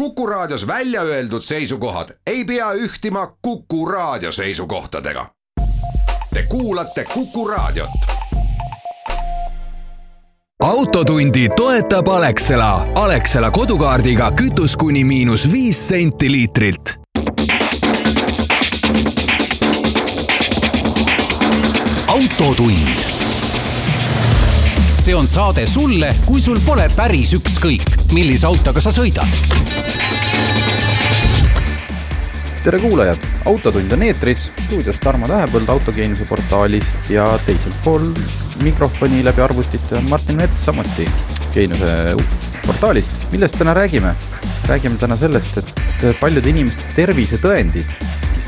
Kuku Raadios välja öeldud seisukohad ei pea ühtima Kuku Raadio seisukohtadega. Te kuulate Kuku Raadiot. autotundi toetab Alexela. Alexela kodukaardiga kütus kuni miinus viis senti liitrilt autotund. See on saade sulle, kui sul pole päris ükskõik, millise autoga sa sõidad. tere kuulajad, Autotund on eetris, stuudios Tarmo Tähepõld Autogeeniuse portaalist ja teiselt pool mikrofoni läbi arvutite on Martin Mets samuti Geeniuse portaalist. millest täna räägime? räägime täna sellest, et paljude inimeste tervisetõendid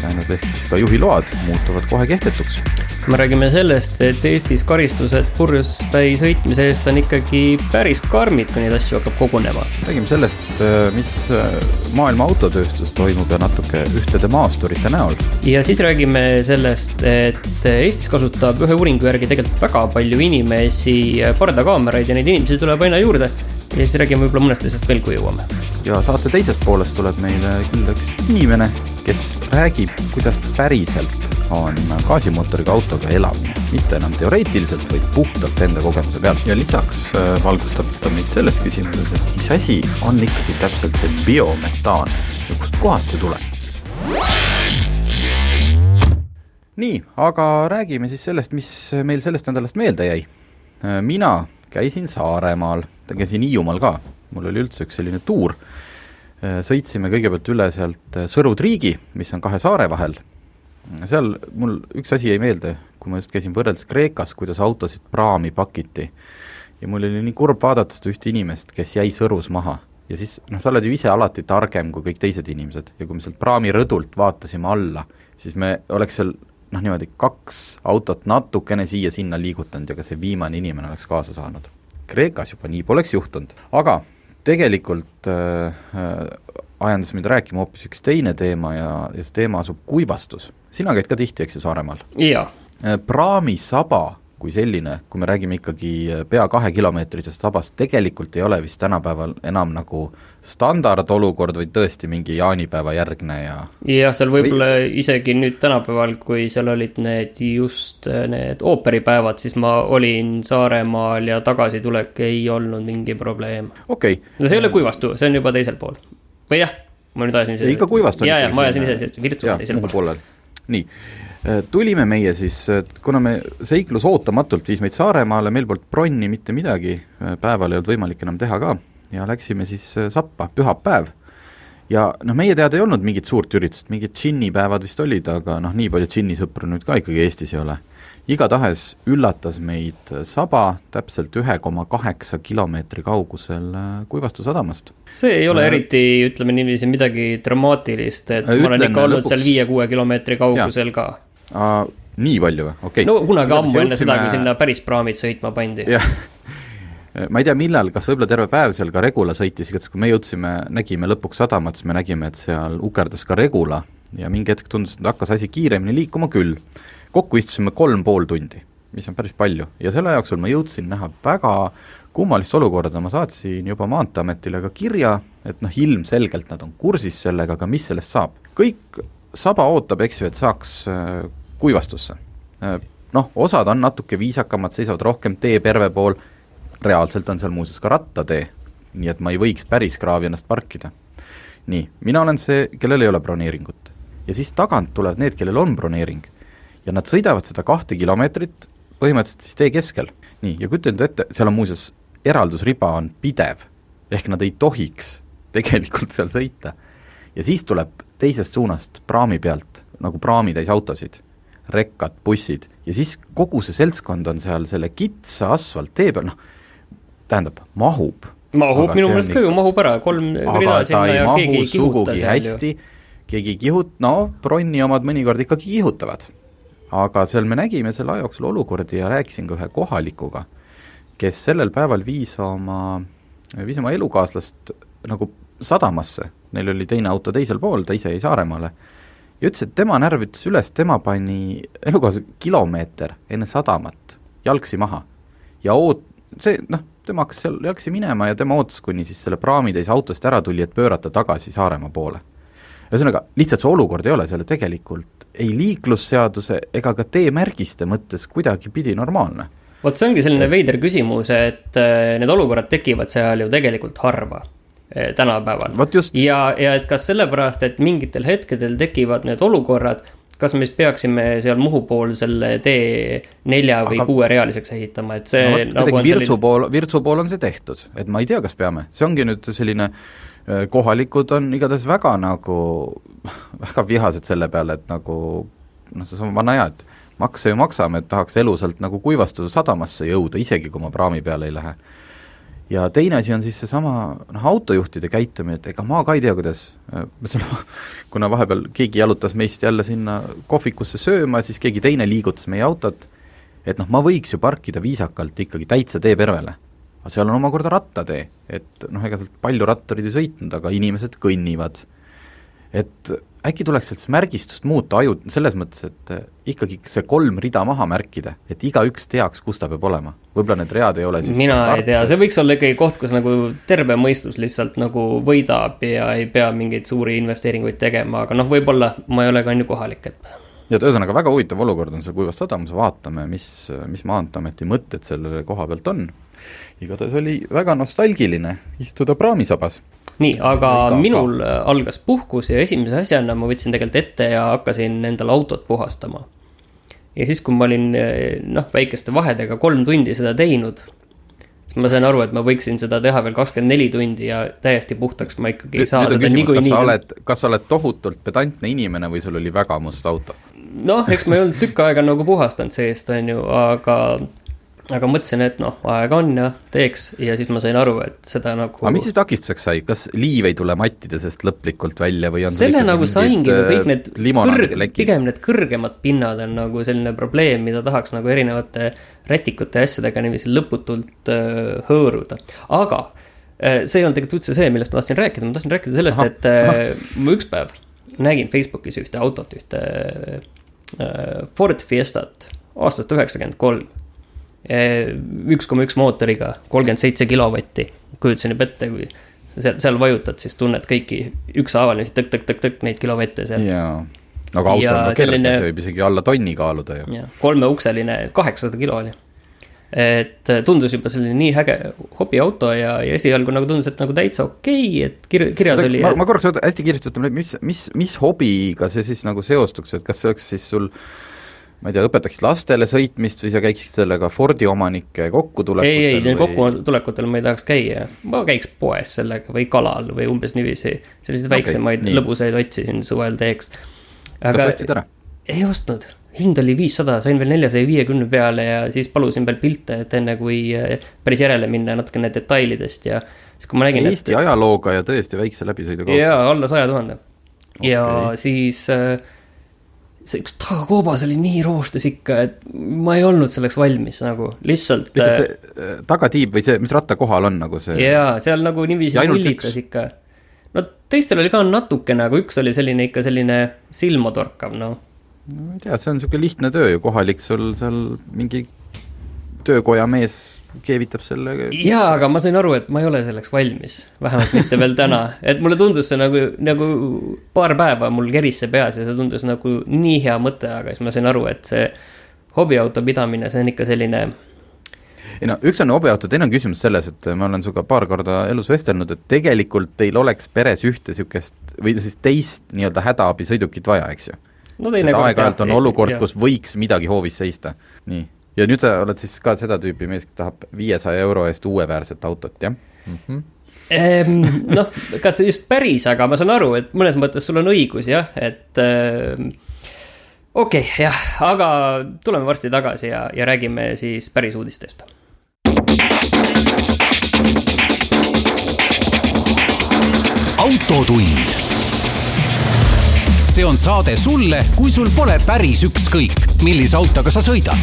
tähendab, ehk siis ka juhiload muutuvad kohe kehtetuks. Me räägime sellest, et Eestis karistused purjuspäi sõitmise eest on ikkagi päris karmid, kui neid asju hakkab kogunema. räägime sellest, mis maailma autotööstus toimub ja natuke ühtede maasturite näol. ja siis räägime sellest, et Eestis kasutab ühe uuringu järgi tegelikult väga palju inimesi pardakaameraid ja neid inimesi tuleb aina juurde ja siis räägime võib-olla mõnest asjast veel, kui jõuame. ja saate teisest poolest tuleb meile külla üks inimene, kes räägib, kuidas päriselt on gaasimootoriga autoga elamine, mitte enam teoreetiliselt, vaid puhtalt enda kogemuse pealt. ja lisaks äh, valgustab ta meid selles küsimuses, et mis asi on ikkagi täpselt see biometaan ja kustkohast see tuleb. nii, aga räägime siis sellest, mis meil sellest nädalast meelde jäi. Äh, mina käisin Saaremaal, käisin Hiiumaal ka, mul oli üldse üks selline tuur Äh, sõitsime kõigepealt üle sealt Sõru-Triigi, mis on kahe saare vahel, seal mul üks asi jäi meelde, kui ma just käisin võrreldes Kreekas, kuidas autosid praami pakiti. ja mul oli nii kurb vaadata seda ühte inimest, kes jäi Sõrus maha. ja siis noh, sa oled ju ise alati targem kui kõik teised inimesed ja kui me sealt praamirõdult vaatasime alla, siis me oleks seal noh, niimoodi kaks autot natukene siia-sinna liigutanud ja ka see viimane inimene oleks kaasa saanud. Kreekas juba nii poleks juhtunud, aga tegelikult äh, äh, ajendas mind rääkima hoopis üks teine teema ja, ja see teema asub kuivastus. sina käid ka tihti, eks ju, Saaremaal? jaa. Äh, praamisaba kui selline, kui me räägime ikkagi äh, pea kahekilomeetrisest sabast, tegelikult ei ole vist tänapäeval enam nagu standardolukord, vaid tõesti mingi jaanipäeva järgne ja jah, seal võib-olla või... isegi nüüd tänapäeval, kui seal olid need just äh, need ooperipäevad, siis ma olin Saaremaal ja tagasitulek ei olnud mingi probleem. okei okay.. no see ei ole kuivastu, see on juba teisel pool. Või jah, ma nüüd ajasin ise. ikka kuivastu. ja, ja ma ajasin ise virtsu teisel pool. nii Äh, tulime meie siis, kuna me, seiklus ootamatult viis meid Saaremaale, meil polnud bronni mitte midagi, äh, päeval ei olnud võimalik enam teha ka, ja läksime siis äh, Sappa, pühapäev. ja noh, meie teada ei olnud mingit suurt üritust, mingid džinnipäevad vist olid, aga noh, nii palju džinnisõpru nüüd ka ikkagi Eestis ei ole. Igatahes üllatas meid Saba täpselt ühe koma kaheksa kilomeetri kaugusel Kuivastu sadamast. see ei ole äh, eriti, ütleme niiviisi, midagi dramaatilist, et ma olen ikka olnud lõpuks... seal viie-kuue kilomeetri kaugusel ja. ka nii palju või, okei okay.. no kunagi ammu enne jõudsime... seda, kui sinna päris praamid sõitma pandi. ma ei tea, millal, kas võib-olla terve päev seal ka Regula sõitis, igatahes kui me jõudsime, nägime lõpuks sadamat, siis me nägime, et seal ukerdas ka Regula ja mingi hetk tundus, et hakkas asi kiiremini liikuma küll. Kokku istusime kolm pool tundi, mis on päris palju ja selle jooksul ma jõudsin näha väga kummalist olukorda, ma saatsin juba Maanteeametile ka kirja, et noh, ilmselgelt nad on kursis sellega, aga mis sellest saab. kõik saba ootab, eks ju, et saaks kuivastusse. Noh, osad on natuke viisakamad, seisavad rohkem tee perve pool, reaalselt on seal muuseas ka rattatee, nii et ma ei võiks päris kraavi ennast parkida. nii, mina olen see, kellel ei ole broneeringut. ja siis tagant tulevad need, kellel on broneering. Ja nad sõidavad seda kahte kilomeetrit põhimõtteliselt siis tee keskel. nii, ja kujuta enda ette, seal on muuseas, eraldusriba on pidev, ehk nad ei tohiks tegelikult seal sõita. ja siis tuleb teisest suunast praami pealt nagu praamitäis autosid rekkad, bussid ja siis kogu see seltskond on seal selle kitsa asfalttee peal, noh, tähendab, mahub. mahub, minu meelest ka ju mahub ära, kolm rida sinna ja keegi ei kihuta seal hästi, keegi ei kihut-, no Bronni omad mõnikord ikkagi kihutavad. Aga seal me nägime selle aja jooksul olukordi ja rääkisin ka ühe kohalikuga, kes sellel päeval viis oma, viis oma elukaaslast nagu sadamasse, neil oli teine auto teisel pool, ta ise jäi Saaremaale. Ja ütles, et tema närv ütles üles, tema pani elukaasa kilomeeter enne sadamat jalgsi maha. Ja oot-, see noh, tema hakkas seal jalgsi minema ja tema ootas, kuni siis selle praamitäis autost ära tuli, et pöörata tagasi Saaremaa poole. Ühesõnaga, lihtsalt see olukord ei ole seal ju tegelikult ei liiklusseaduse ega ka teemärgiste mõttes kuidagipidi normaalne. vot see ongi selline veider küsimus, et äh, need olukorrad tekivad seal ju tegelikult harva äh, tänapäeval. ja, ja et kas sellepärast, et mingitel hetkedel tekivad need olukorrad kas me siis peaksime seal Muhu pool selle tee nelja või Aga... kuuerealiseks ehitama, et see no, nagu Virtsu selline... pool, Virtsu pool on see tehtud, et ma ei tea, kas peame, see ongi nüüd selline äh, kohalikud on igatahes väga nagu, väga vihased selle peale, et nagu noh, seesama vana hea, et makse ju maksame, et tahaks elusalt nagu kuivastatud sadamasse jõuda, isegi kui ma praami peale ei lähe ja teine asi on siis seesama noh, autojuhtide käitumine, et ega ma ka ei tea, kuidas, kuna vahepeal keegi jalutas meist jälle sinna kohvikusse sööma, siis keegi teine liigutas meie autot, et noh, ma võiks ju parkida viisakalt ikkagi täitsa teepervele. Aga seal on omakorda rattatee, et noh, ega sealt palju ratturid ei sõitnud, aga inimesed kõnnivad. et äkki tuleks sellest märgistust muuta aju, selles mõttes, et eh, ikkagi see kolm rida maha märkida, et igaüks teaks, kus ta peab olema. võib-olla need read ei ole siis mina ei tea, see võiks olla ikkagi koht, kus nagu terve mõistus lihtsalt nagu võidab ja ei pea mingeid suuri investeeringuid tegema, aga noh, võib-olla ma ei ole ka on ju kohalik, et ja et ühesõnaga, väga huvitav olukord on seal Kuivas sadamas, vaatame, mis, mis Maanteeameti mõtted selle koha pealt on. Igatahes oli väga nostalgiline istuda praamisabas nii, aga minul ka. algas puhkus ja esimese asjana ma võtsin tegelikult ette ja hakkasin endale autot puhastama. ja siis, kui ma olin noh, väikeste vahedega kolm tundi seda teinud, siis ma sain aru, et ma võiksin seda teha veel kakskümmend neli tundi ja täiesti puhtaks ma ikkagi ei saa nüüd seda niikuinii. kas sa oled, kas sa oled tohutult pedantne inimene või sul oli väga must auto? noh, eks ma ei olnud tükk aega nagu puhastanud seest, on ju, aga aga mõtlesin, et noh, aega on ja teeks. Ja siis ma sain aru, et seda nagu. aga mis siis takistuseks sai, kas liiv ei tule mattide seest lõplikult välja või on selle nagu saingi, kõik need kõrg-, pigem need kõrgemad pinnad on nagu selline probleem, mida tahaks nagu erinevate rätikute ja asjadega niiviisi lõputult äh, hõõruda, aga äh, see ei olnud tegelikult üldse see, millest ma tahtsin rääkida, ma tahtsin rääkida sellest, et äh, ma üks päev nägin Facebookis ühte autot, ühte äh, Ford Fiestat aastast üheksakümmend kolm üks koma üks mootoriga, kolmkümmend seitse kilovatti. kujutasin juba ette, kui seal, seal vajutad, siis tunned kõiki ükshaaval niiviisi tõkk-tõkk-tõkk-tõkk neid kilovatte seal. jaa, aga auto ja on ka selline, kerge, see võib isegi alla tonni kaaluda ju. kolmeukseline, kaheksasada kilo oli. et tundus juba selline nii äge hobiauto ja, ja esialgu nagu tundus, et nagu täitsa okei okay,, et kir-, kirjas oli. ma, ma korraks hästi kiiresti ütlen, mis, mis, mis hobiga see siis nagu seostuks, et kas see oleks siis sul äh, ma ei tea, õpetaksid lastele sõitmist või sa käiksid sellega Fordi omanike kokkutulekutel? ei, ei, neil või... kokkutulekutel ma ei tahaks käia, ma käiks poes sellega või kalal või umbes niiviisi. selliseid okay, väiksemaid nii. lõbusaid otsisin suvel teeks. kas sa ostsid ära? ei ostnud, hind oli viissada, sain veel neljasaja viiekümne peale ja siis palusin veel pilte, et enne kui äh, päris järele minna natukene detailidest ja siis kui ma nägin, et Eesti ajalooga ja tõesti väikse läbisõiduga. jaa, alla saja tuhande okay.. ja siis äh, see üks tagakoobas oli nii roostes ikka, et ma ei olnud selleks valmis nagu, lihtsalt. lihtsalt see äh, äh, tagatiib või see, mis ratta kohal on nagu see. jaa, seal nagu niiviisi mullitas ikka. no teistel oli ka natukene, aga üks oli selline ikka selline silmatorkav, noh. no ma ei tea, see on niisugune lihtne töö ju, kohalik sul seal mingi töökoja mees keevitab selle. jaa, aga ma sain aru, et ma ei ole selleks valmis, vähemalt mitte veel täna, et mulle tundus see nagu, nagu paar päeva mul keris see peas ja see tundus nagu nii hea mõte, aga siis ma sain aru, et see hobiauto pidamine, see on ikka selline ei no üks on hobiauto, teine on küsimus selles, et ma olen sinuga paar korda elus vestelnud, et tegelikult teil oleks peres ühte niisugust või siis teist nii-öelda hädaabisõidukit vaja, eks ju. No,? et aeg-ajalt on olukord, kus võiks midagi hoovis seista, nii ja nüüd sa oled siis ka seda tüüpi mees, kes tahab viiesaja euro eest uueväärset autot, jah mm -hmm.? noh, kas just päris, aga ma saan aru, et mõnes mõttes sul on õigus jah, et äh, okei okay,, jah, aga tuleme varsti tagasi ja, ja räägime siis päris uudistest. autotund. See on saade sulle, kui sul pole päris ükskõik, millise autoga sa sõidad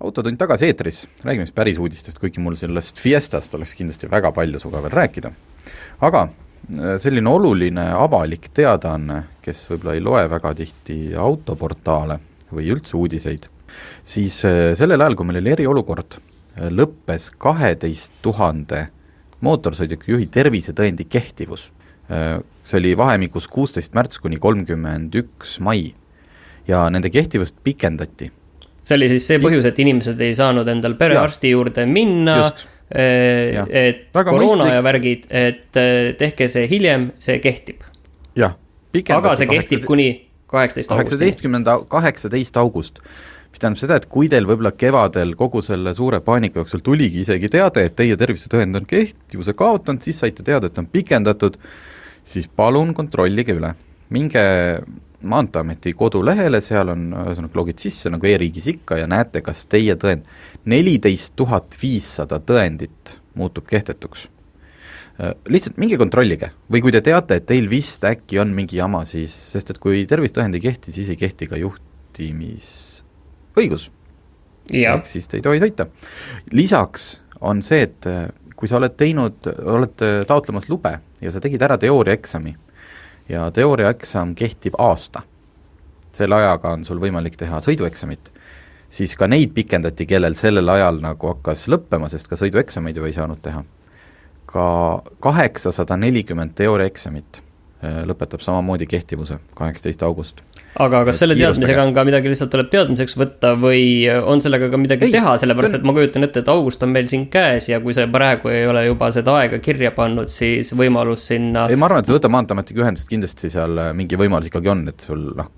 autotund tagasi eetris, räägime siis päris uudistest, kuigi mul sellest Fiestast oleks kindlasti väga palju sinuga veel rääkida. aga äh, selline oluline avalik teadaanne, kes võib-olla ei loe väga tihti autoportaale või üldse uudiseid, siis äh, sellel ajal, kui meil oli eriolukord, lõppes kaheteist tuhande mootorsõidukijuhi tervisetõendi kehtivus. See oli vahemikus kuusteist märts kuni kolmkümmend üks mai ja nende kehtivust pikendati. see oli siis see põhjus, et inimesed ei saanud endal perearsti juurde minna, eh, et Väga koroona mõistlik. ja värgid, et eh, tehke see hiljem, see kehtib. jah, aga see kehtib 8... kuni kaheksateist august. kaheksateistkümnenda, kaheksateist august mis tähendab seda, et kui teil võib-olla kevadel kogu selle suure paanika jooksul tuligi isegi teade, et teie tervisetõend on kehtivuse kaotanud, siis saite teada, et on pikendatud, siis palun kontrollige üle. minge Maanteeameti kodulehele, seal on ühesõnaga logid sisse nagu e-riigis ikka ja näete, kas teie tõend, neliteist tuhat viissada tõendit muutub kehtetuks. Lihtsalt minge kontrollige või kui te teate, et teil vist äkki on mingi jama, siis, sest et kui tervisetõend ei kehti, siis ei kehti ka juhtimisõigus. ehk siis te ei tohi sõita. lisaks on see, et kui sa oled teinud, oled taotlemas lube ja sa tegid ära teooriaeksami ja teooriaeksam kehtib aasta. selle ajaga on sul võimalik teha sõidueksamit, siis ka neid pikendati, kellel sellel ajal nagu hakkas lõppema, sest ka sõidueksameid ju ei saanud teha. ka kaheksasada nelikümmend teooriaeksamit lõpetab samamoodi kehtivuse, kaheksateist august. Aga kas selle teadmisega on ka midagi lihtsalt tuleb teadmiseks võtta või on sellega ka midagi ei, teha, sellepärast on... et ma kujutan ette, et august on meil siin käes ja kui sa praegu ei ole juba seda aega kirja pannud, siis võimalus sinna. ei, ma arvan, et sa võta Maanteeametiga ühendust, kindlasti seal äh, mingi võimalus ikkagi on, et sul noh,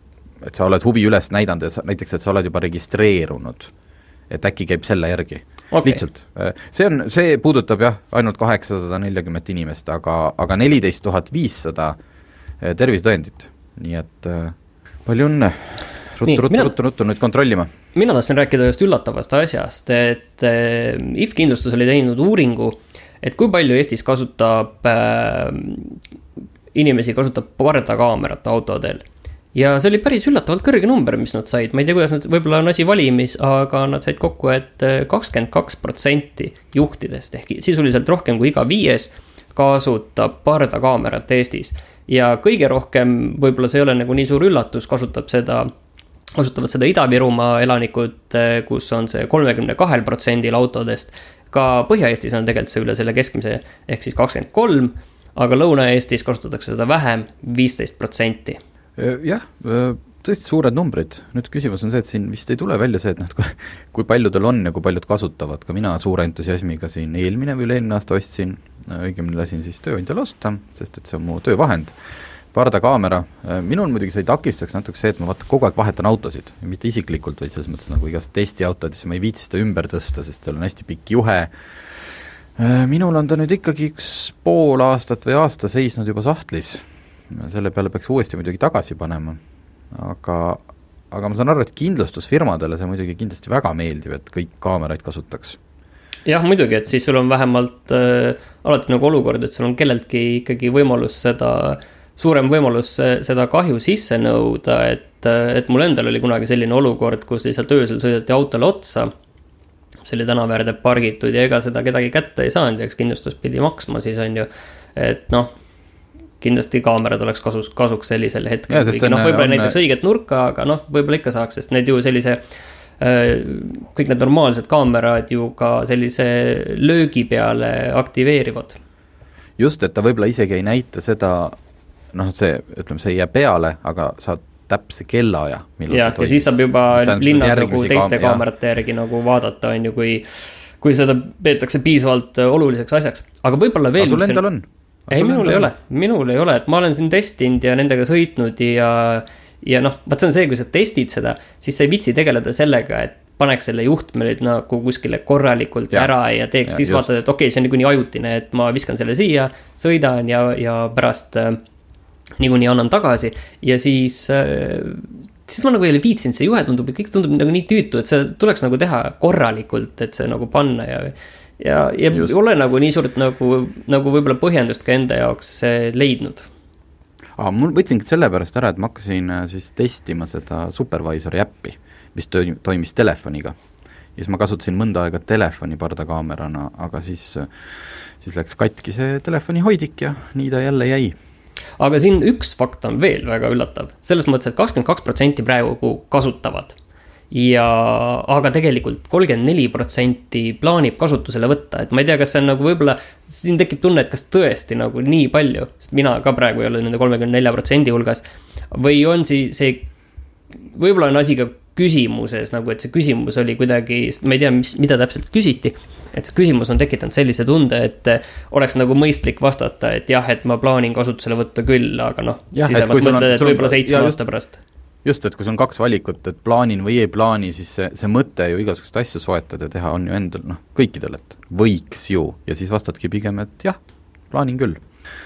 et sa oled huvi üles näidanud, et sa näiteks, et sa oled juba registreerunud. et äkki käib selle järgi. Okay.. lihtsalt, äh, see on, see puudutab jah, ainult kaheksasada neljakümmet inimest, aga, aga neliteist tuhat viissada äh, tervisetõendit, nii et äh, palju õnne, ruttu, ruttu, ruttu, ruttu nüüd kontrollima. mina tahtsin rääkida ühest üllatavast asjast, et äh, IF kindlustus oli teinud uuringu, et kui palju Eestis kasutab äh,, inimesi kasutab pardakaamerat autodel. Ja see oli päris üllatavalt kõrge number, mis nad said, ma ei tea, kuidas nad, võib-olla on asi valimis, aga nad said kokku et, et kakskümmend kaks protsenti juhtidest ehk sisuliselt rohkem kui iga viies kasutab pardakaamerat Eestis ja kõige rohkem, võib-olla see ei ole nagu nii suur üllatus, kasutab seda, kasutavad seda Ida-Virumaa elanikud, eh, kus on see kolmekümne kahel protsendil autodest. ka Põhja-Eestis on tegelikult see üle selle keskmise, ehk siis kakskümmend kolm, aga Lõuna-Eestis kasutatakse seda vähem, viisteist protsenti. jah tõesti suured numbrid, nüüd küsimus on see, et siin vist ei tule välja see, et noh, et kui, kui paljudel on ja kui paljud kasutavad, ka mina suure entusiasmiga siin eelmine või üle-eelmine aasta ostsin, õigemini lasin siis tööandjal osta, sest et see on mu töövahend, pardakaamera, minul muidugi see takistaks natuke see, et ma vaata kogu aeg vahetan autosid, mitte isiklikult, vaid selles mõttes nagu igast testiautod, siis ma ei viitsi seda ümber tõsta, sest seal on hästi pikk juhe, minul on ta nüüd ikkagi üks pool aastat või aasta seisnud juba sahtlis, selle peale peaks uuesti muidugi tagasi panema aga, aga ma saan aru, et kindlustusfirmadele see muidugi kindlasti väga meeldib, et kõik kaameraid kasutaks. jah, muidugi, et siis sul on vähemalt äh, alati nagu olukord, et sul on kelleltki ikkagi võimalus seda, suurem võimalus seda kahju sisse nõuda, et, äh, et mul endal oli kunagi selline olukord, kus lihtsalt öösel sõideti autole otsa see oli tänava äärde pargitud ja ega seda kedagi kätte ei saanud ja eks kindlustus pidi maksma siis on ju. et noh, kindlasti kaamerad oleks kasus, kasuks sellisel hetkel, noh, võib-olla on... näiteks õiget nurka, aga noh, võib-olla ikka saaks, sest need ju sellise äh, kõik need normaalsed kaamerad ju ka sellise löögi peale aktiveerivad. just, et ta võib-olla isegi ei näita seda, noh, see, ütleme, see ei jää peale, aga saad täpse kellaaja. jah, ja siis saab juba linnas nagu teiste kaam kaamerate järgi nagu vaadata, on ju, kui, kui seda peetakse piisavalt oluliseks asjaks, aga võib-olla veel. sul endal on? Ei, minul ei ole, minul ei ole, et ma olen siin testinud ja nendega sõitnud ja, ja noh, vot see on see, kui sa testid seda, siis sa ei viitsi tegeleda sellega, et paneks selle juhtme nüüd nagu kuskile korralikult ja, ära ja teeks, siis just. vaatad, et okei okay,, see on niikuinii ajutine, et ma viskan selle siia, sõidan ja, ja pärast äh, niikuinii annan tagasi ja siis äh, siis ma nagu ei ole viitsinud, see juhe tundub, kõik tundub nagu nii tüütu, et see tuleks nagu teha korralikult, et see nagu panna ja ja, ja ei ole nagu nii suurt nagu, nagu võib-olla põhjendust ka enda jaoks leidnud. aa, mul võtsingi sellepärast ära, et ma hakkasin äh, siis testima seda supervisori äppi, mis töö-, toimis telefoniga. ja siis ma kasutasin mõnda aega telefoni pardakaamerana, aga siis, siis läks katki see telefoni hoidik ja nii ta jälle jäi aga siin üks fakt on veel väga üllatav, selles mõttes et, et kakskümmend kaks protsenti praegu kasutavad ja, aga tegelikult kolmkümmend neli protsenti plaanib kasutusele võtta, et ma ei tea, kas see on nagu võib-olla, siin tekib tunne, et kas tõesti nagu nii palju, mina ka praegu ei ole nende kolmekümne nelja protsendi hulgas. või on siis see, võib-olla on asi ka küsimuses nagu, et see küsimus oli kuidagi, ma ei tea, mis, mida täpselt küsiti. et see küsimus on tekitanud sellise tunde, et oleks nagu mõistlik vastata, et jah, et ma plaanin kasutusele võtta küll, aga noh. siis sa mõtled, et võib-olla seitsme aasta pärast just, et kui sul on kaks valikut, et plaanin või ei plaani, siis see, see mõte ju igasuguseid asju soetada ja teha on ju endal noh, kõikidel, et võiks ju, ja siis vastadki pigem, et jah, plaanin küll.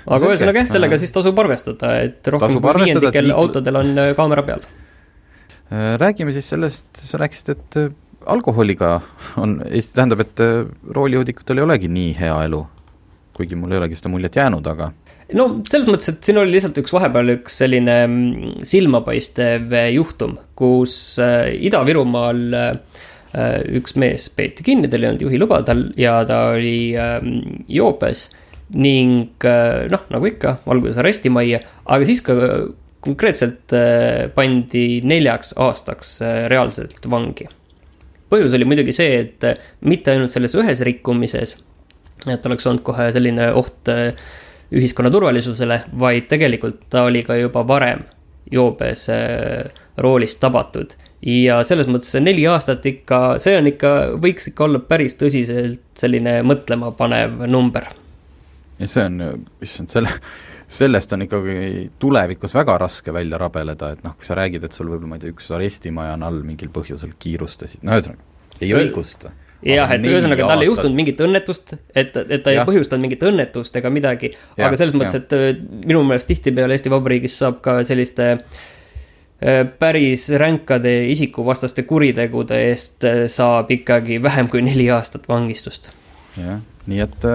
aga ühesõnaga jah, sellega siis tasub arvestada, et rohkem kui viiendikel liik... autodel on äh, kaamera peal. Äh, räägime siis sellest, sa rääkisid, et äh, alkoholiga on, tähendab, et roolijoodikutel ei olegi nii hea elu. Kuigi mul ei olegi seda muljet jäänud, aga no selles mõttes, et siin oli lihtsalt üks vahepeal üks selline mm, silmapaistev juhtum, kus äh, Ida-Virumaal äh, üks mees peeti kinni, tal ei olnud juhiluba tal ja ta oli ähm, joobes ning äh, noh, nagu ikka, valguses arestimajja, aga siis ka konkreetselt pandi neljaks aastaks reaalselt vangi. põhjus oli muidugi see, et mitte ainult selles ühes rikkumises, et oleks olnud kohe selline oht ühiskonna turvalisusele, vaid tegelikult ta oli ka juba varem joobes äh, roolist tabatud. ja selles mõttes see neli aastat ikka, see on ikka, võiks ikka olla päris tõsiselt selline mõtlemapanev number. ja see on, issand, selle, sellest on ikkagi tulevikus väga raske välja rabeleda, et noh, kui sa räägid, et sul võib-olla, ma ei tea, üks arestimaja on all mingil põhjusel kiirustasid, no ühesõnaga, ei õigusta jah, et ühesõnaga tal ei juhtunud mingit õnnetust, et, et ta ei ja. põhjustanud mingit õnnetust ega midagi. aga selles mõttes, et äh, minu meelest tihtipeale Eesti Vabariigis saab ka selliste äh, päris ränkade isikuvastaste kuritegude eest äh, saab ikkagi vähem kui neli aastat vangistust. jah, nii et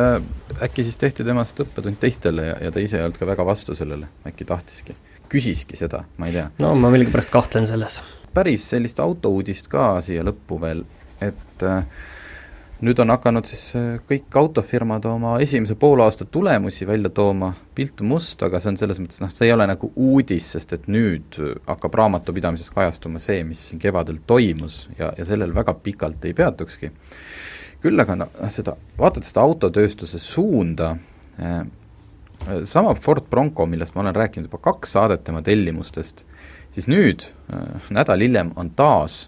äkki siis tehti temast õppetund teistele ja, ja ta ise ei olnud ka väga vastu sellele, äkki tahtiski, küsiski seda, ma ei tea. no ma millegipärast kahtlen selles. päris sellist autouudist ka siia lõppu veel, et äh, nüüd on hakanud siis äh, kõik autofirmad oma esimese poolaasta tulemusi välja tooma, pilt on must, aga see on selles mõttes, noh, see ei ole nagu uudis, sest et nüüd hakkab raamatupidamises kajastuma see, mis siin kevadel toimus ja, ja sellel väga pikalt ei peatukski. küll aga noh, seda, vaatad seda autotööstuse suunda eh,, sama Ford Bronco, millest ma olen rääkinud juba kaks saadet tema tellimustest, siis nüüd nädal hiljem on taas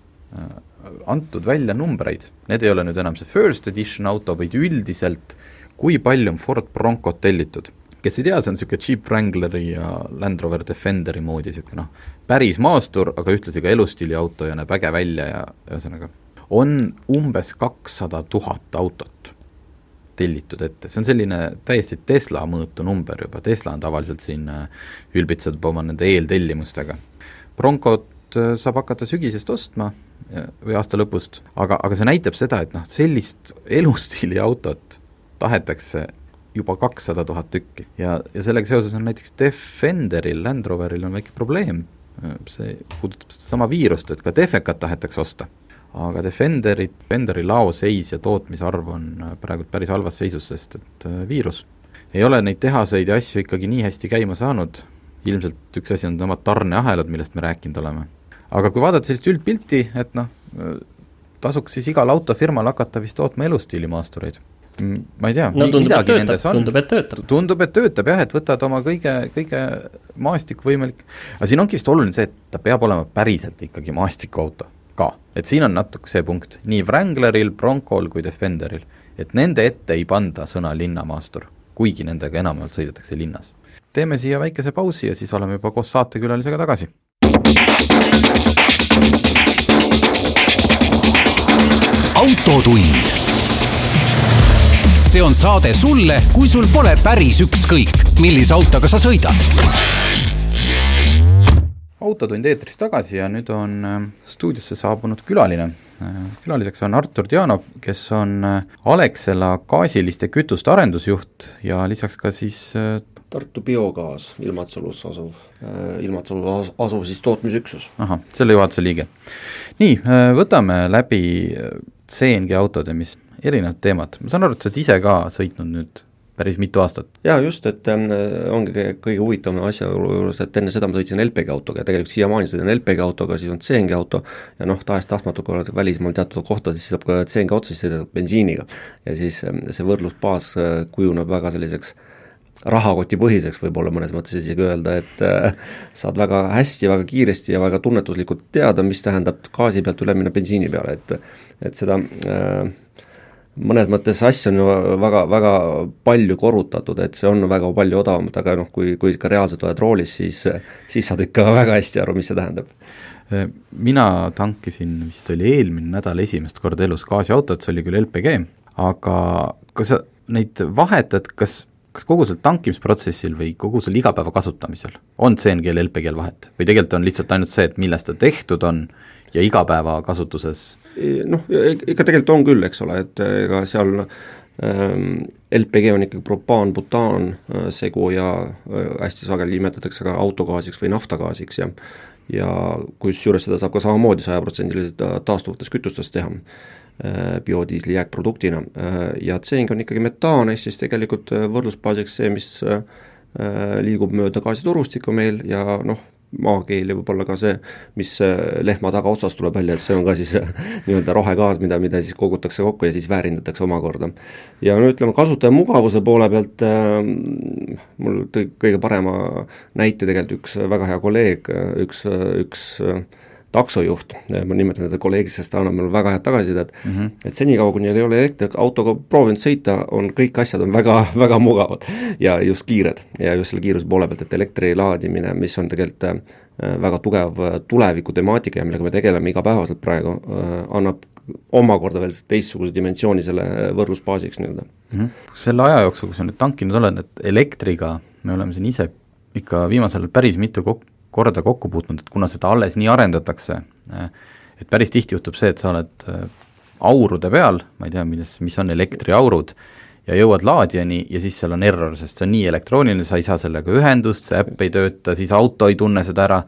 antud välja numbreid, need ei ole nüüd enam see first edition auto, vaid üldiselt kui palju on Ford Broncot tellitud. kes ei tea, see on niisugune Jeep Wrangleri ja Land Rover Defenderi moodi niisugune noh, päris maastur, aga ühtlasi ka elustiiliauto ja näeb äge välja ja ühesõnaga, on umbes kakssada tuhat autot tellitud ette, see on selline täiesti Tesla mõõtu number juba, Tesla on tavaliselt siin äh, ülbitseb oma nende eeltellimustega. Broncot äh, saab hakata sügisest ostma või aasta lõpust, aga, aga see näitab seda, et noh, sellist elustiili autot tahetakse juba kakssada tuhat tükki. Ja, ja sellega seoses on näiteks Defenderil, Land Roveril on väike probleem, see puudutab sedasama viirust, et ka Defecat tahetakse osta. aga Defenderi, Defenderi laoseis ja tootmisarv on praegu päris halvas seisus, sest et äh, viirus. ei ole neid tehaseid ja asju ikkagi nii hästi käima saanud, ilmselt üks asi on omad tarneahelad, millest me rääkinud oleme aga kui vaadata sellist üldpilti, et noh, tasuks siis igal autofirmal hakata vist tootma elustiilimaastureid. ma ei tea no,, midagi nendes on. tundub, et töötab. tundub, et töötab jah, et võtad oma kõige, kõige maastikuvõimalik, aga siin ongi vist oluline see, et ta peab olema päriselt ikkagi maastikuauto ka. et siin on natuke see punkt, nii Wrangleril, Broncol kui Defenderil, et nende ette ei panda sõna linnamaastur, kuigi nendega enamjaolt sõidetakse linnas. teeme siia väikese pausi ja siis oleme juba koos saatekülalisega tagasi autotund. see on saade sulle, kui sul pole päris ükskõik, millise autoga sa sõidad. autotund eetris tagasi ja nüüd on äh, stuudiosse saabunud külaline. Äh, külaliseks on Artur Djanov, kes on äh, Alexela gaasiliste kütuste arendusjuht ja lisaks ka siis Tartu Biogaas, Ilmatsalus asuv, Ilmatsalus asuv siis tootmisüksus. ahah, selle juhatuse liige. nii, võtame läbi CNG autode, mis erinevad teemad, ma saan aru, et sa oled ise ka sõitnud nüüd päris mitu aastat. jaa, just, et äh, ongi kõige huvitavam asja juures, et enne seda ma sõitsin LPG autoga ja tegelikult siiamaani sõidan LPG autoga, siis on CNG auto ja noh, tahes-tahtmatu, kui oled välismaal teatud kohtades, siis saab ka CNG otsa, siis sõidad bensiiniga. ja siis see võrdlusbaas äh, kujuneb väga selliseks rahakotipõhiseks võib-olla mõnes mõttes isegi öelda, et äh, saad väga hästi, väga kiiresti ja väga tunnetuslikult teada, mis tähendab gaasi pealt üle minna bensiini peale, et et seda äh, mõnes mõttes asja on ju väga, väga palju korrutatud, et see on väga palju odavamalt, aga noh, kui, kui ikka reaalselt oled roolis, siis, siis saad ikka väga hästi aru, mis see tähendab. mina tankisin vist oli eelmine nädal esimest korda elus gaasiautot, see oli küll LPG, aga kas sa neid vahetad, kas, kas kogu sel tankimisprotsessil või kogu sel igapäeva kasutamisel on CNG-l ja LPG-l vahet? Või tegelikult on lihtsalt ainult see, et millest ta tehtud on ja igapäevakasutuses noh, ikka tegelikult on küll, eks ole, et ega seal ähm, LPG on ikkagi propaan-butaan äh, segu ja äh, hästi sageli nimetatakse ka autogaasiks või naftagaasiks ja ja kusjuures seda saab ka samamoodi sajaprotsendiliselt taastuvatest kütustest teha biodiisli jääkproduktina ja CNG on ikkagi metaan, ehk siis tegelikult võrdlusbaasiks see, mis liigub mööda gaasitorustikku meil ja noh, maakeel ja võib-olla ka see, mis lehma tagaotsast tuleb välja, et see on ka siis nii-öelda rohegaas, mida, mida siis kogutakse kokku ja siis väärindatakse omakorda. ja no ütleme, kasutaja mugavuse poole pealt äh, mul tõi kõige parema näite tegelikult üks väga hea kolleeg, üks, üks äh, taksojuht, ma nimetan teda kolleegiks, sest ta annab mulle väga head tagasisidet mm, -hmm. et senikaua, kuni neil ei ole elektriautoga proovinud sõita, on kõik asjad on väga, väga mugavad ja just kiired ja just selle kiiruse poole pealt, et elektri laadimine, mis on tegelikult äh, väga tugev tuleviku temaatika ja millega me tegeleme igapäevaselt praegu, äh, annab omakorda veel teistsuguse dimensiooni selle võrdlusbaasiks nii-öelda mm. -hmm. selle aja jooksul, kui sa nüüd tankinud oled, et elektriga me oleme siin ise ikka viimasel ajal päris mitu kok-, korda kokku puutunud, et kuna seda alles nii arendatakse, et päris tihti juhtub see, et sa oled äh, aurude peal, ma ei tea, milles, mis on elektriaurud, ja jõuad laadijani ja siis seal on error, sest see on nii elektrooniline, sa ei saa sellega ühendust, see äpp ei tööta, siis auto ei tunne seda ära.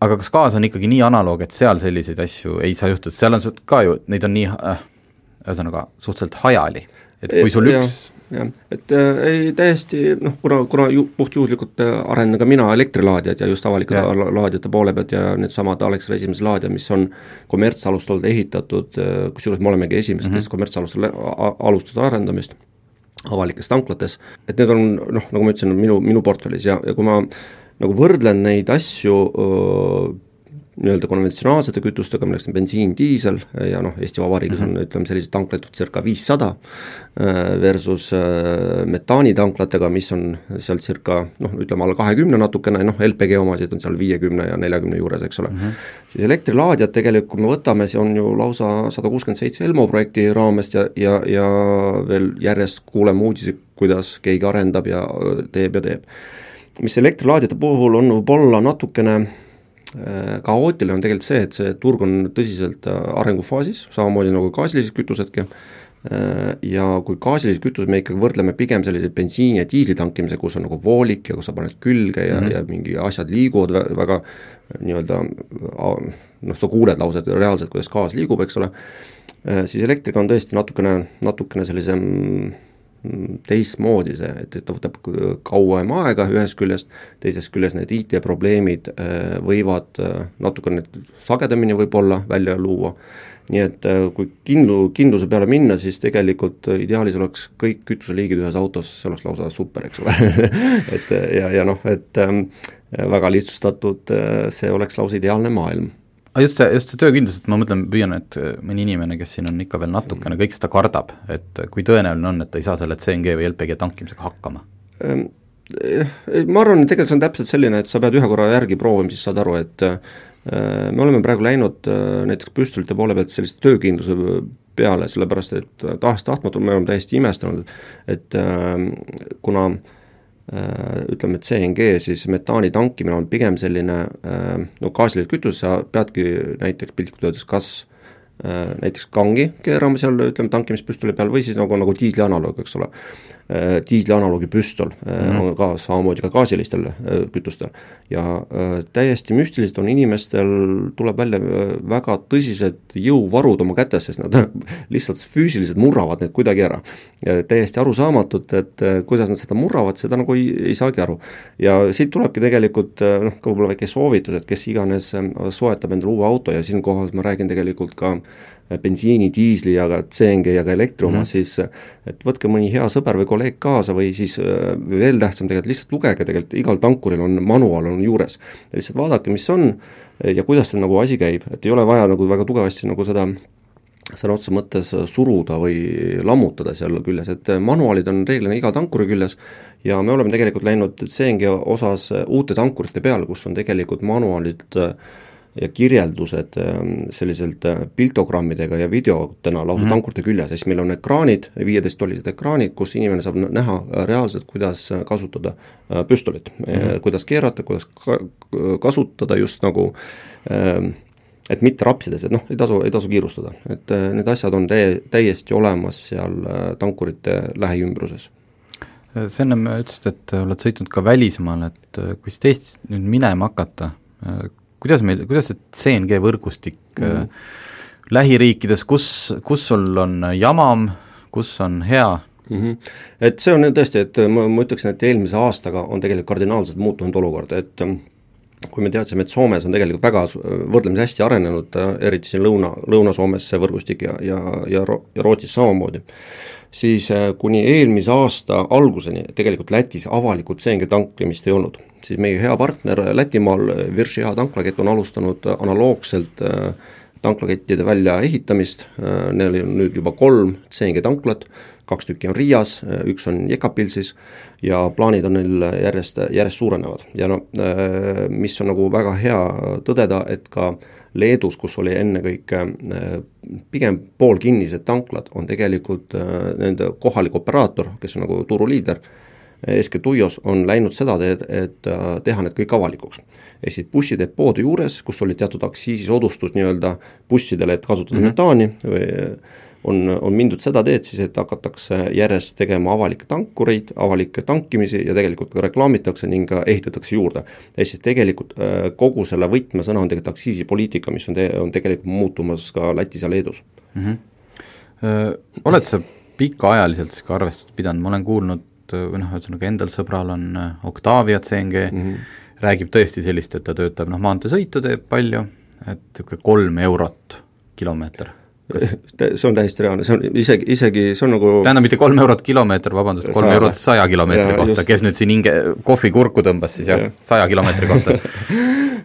aga kas gaas on ikkagi nii analoog, et seal selliseid asju ei saa juhtuda, seal on ka ju, neid on nii äh, ühesõnaga äh, suhteliselt hajali, et kui sul üks jah, et äh, ei täiesti noh, kuna, kuna ju, puhtjuhuslikult äh, arendan ka mina elektrilaadijad ja just avalike ja. laadijate poole pealt ja needsamad Alexela esimesed laadijad, mis on kommertsalustel ehitatud äh,, kusjuures me olemegi esimesed mm, -hmm. kes kommertsalustel alustasid arendamist avalikes tanklates, et need on noh, nagu ma ütlesin, minu, minu portfellis ja, ja kui ma nagu võrdlen neid asju öö, nii-öelda konventsionaalsete kütustega, milleks on bensiin, diisel ja noh, Eesti Vabariigis mm -hmm. on ütleme selliseid tanklaid circa viissada, äh, versus äh, metaanitanklatega, mis on seal circa noh, ütleme alla kahekümne natukene, noh LPG omasid on seal viiekümne ja neljakümne juures, eks ole mm. -hmm. siis elektrilaadijad tegelikult, kui me võtame, see on ju lausa sada kuuskümmend seitse Elmo projekti raamest ja, ja, ja veel järjest kuuleme uudiseid, kuidas keegi arendab ja teeb ja teeb. mis elektrilaadijate puhul on võib-olla natukene Äh, kaootiline on tegelikult see, et see turg on tõsiselt äh, arengufaasis, samamoodi nagu gaasilised kütusedki, äh, ja kui gaasilised kütused me ikkagi võrdleme pigem sellise bensiini ja diisli tankimise, kus on nagu voolik ja kus sa paned külge ja mm, -hmm. ja mingi asjad liiguvad väga nii-öelda noh, sa kuuled lausa reaalselt, kuidas gaas liigub, eks ole, siis elektriga on tõesti natukene, natukene sellisem teistmoodi see, et, et ta võtab kauem aega ühest küljest, teisest küljest need IT-probleemid äh, võivad äh, natukene sagedamini võib-olla välja luua, nii et äh, kui kindlu, kindluse peale minna, siis tegelikult ideaalis oleks kõik kütuseliigid ühes autos, see oleks lausa super, eks ole. Et ja, ja noh, et ähm, väga lihtsustatud, see oleks lausa ideaalne maailm aga just see, just see töökindlus, et ma mõtlen, püüan, et äh, mõni inimene, kes siin on ikka veel natukene, kõik seda kardab, et äh, kui tõenäoline on, et ta ei saa selle CNG või LPG tankimisega hakkama? Ehm, eh, ma arvan, et tegelikult see on täpselt selline, et sa pead ühe korra järgi proovima, siis saad aru, et äh, me oleme praegu läinud näiteks püstolite poole pealt sellise töökindluse peale, sellepärast et tahes-tahtmatult me oleme täiesti imestanud, et kuna Äh, ütleme, et CNG siis metaani tankimine on pigem selline äh, no gaasiline kütus, sa peadki näiteks piltlikult öeldes kas äh, näiteks kangi keerama seal ütleme tankimispüstoli peal või siis nagu, nagu diisli analoog, eks ole. Äh, diisli analoogi püstol mm -hmm. on ka samamoodi ka gaasilistel äh, kütustel. ja täiesti müstiliselt on inimestel, tuleb välja väga tõsised jõuvarud oma kätes, sest nad lihtsalt füüsiliselt murravad need kuidagi ära. täiesti arusaamatut, et kuidas nad seda murravad, seda nagu ei, ei saagi aru. ja siit tulebki tegelikult noh, ka võib-olla väike soovitus, et kes iganes soetab endale uue auto ja siinkohal ma räägin tegelikult ka äh, bensiini, diisli ja ka CNG ja ka elektri oma mm, -hmm. siis et võtke mõni hea sõber või kolleeg kaasa või siis veel tähtsam tegelikult lihtsalt lugege, tegelikult igal tankuril on manuaal on juures. lihtsalt vaadake, mis on ja kuidas see nagu asi käib, et ei ole vaja nagu väga tugevasti nagu seda sõna otseses mõttes suruda või lammutada seal küljes, et manuaalid on reeglina iga tankuri küljes ja me oleme tegelikult läinud CNG osas uute tankurite peale, kus on tegelikult manuaalid äh, ja kirjeldused ähm, selliselt äh, piltogrammidega ja videotena lausa mm -hmm. tankurite küljes, siis meil on ekraanid, viieteisttollised ekraanid, kus inimene saab näha äh, reaalselt, kuidas äh, kasutada püstolit mm, -hmm. kuidas keerata, kuidas ka, kasutada just nagu ähm, et mitte rapsides, et noh, ei tasu, ei tasu kiirustada, et need asjad on täie, täiesti olemas seal tankurite lähiümbruses sa ennem ütlesid, et oled sõitnud ka välismaal, et kui siit Eestist nüüd minema hakata, kuidas meil, kuidas see CNG võrgustik mm. äh, lähiriikides, kus, kus sul on jamam, kus on hea mm? -hmm. Et see on tõesti, et ma, ma ütleksin, et eelmise aastaga on tegelikult kardinaalselt muutunud olukord, et kui me teadsime, et Soomes on tegelikult väga võrdlemisi hästi arenenud, eriti siin lõuna, Lõuna-Soomes see võrgustik ja, ja, ja, ja Rootsis samamoodi, siis äh, kuni eelmise aasta alguseni tegelikult Lätis avalikut CNG tankimist ei olnud. Siis meie hea partner Lätimaal, Virši hea tanklakett on alustanud analoogselt äh, tanklakettide väljaehitamist, äh, neil on nüüd juba kolm CNG tanklat, kaks tükki on Riias, äh, üks on Jekapilsis ja plaanid on neil järjest, järjest suurenevad ja no mis on nagu väga hea tõdeda, et ka Leedus, kus oli ennekõike pigem poolkinnised tanklad, on tegelikult nende kohalik operaator, kes on nagu turuliider, eeskätt Ujos on läinud seda teed, et äh, teha need kõik avalikuks. ehk siis bussidepoode juures, kus oli teatud aktsiisisoodustus nii-öelda bussidele, et kasutada mm -hmm. metaani või on, on mindud seda teed siis, et hakatakse järjest tegema avalikke tankureid, avalikke tankimisi ja tegelikult ka reklaamitakse ning ka ehitatakse juurde. ehk siis tegelikult äh, kogu selle võtmesõna on tegelikult aktsiisipoliitika, mis on te-, on tegelikult muutumas ka Lätis ja Leedus mm. -hmm. Oled sa pikaajaliselt ka arvestust pidanud, ma olen kuulnud või noh, ühesõnaga endal sõbral on äh, Octavia CNG mm, -hmm. räägib tõesti sellist, et ta töötab noh, maanteesõitu teeb palju, et niisugune kolm eurot kilomeeter see on täiesti reaalne, see on isegi, isegi see on nagu tähendab, mitte kolm eurot kilomeeter, vabandust, kolm eurot saja kilomeetri ja, kohta, kes nüüd siin hinge, kohvi kurku tõmbas siis jah? Ja., saja kilomeetri kohta.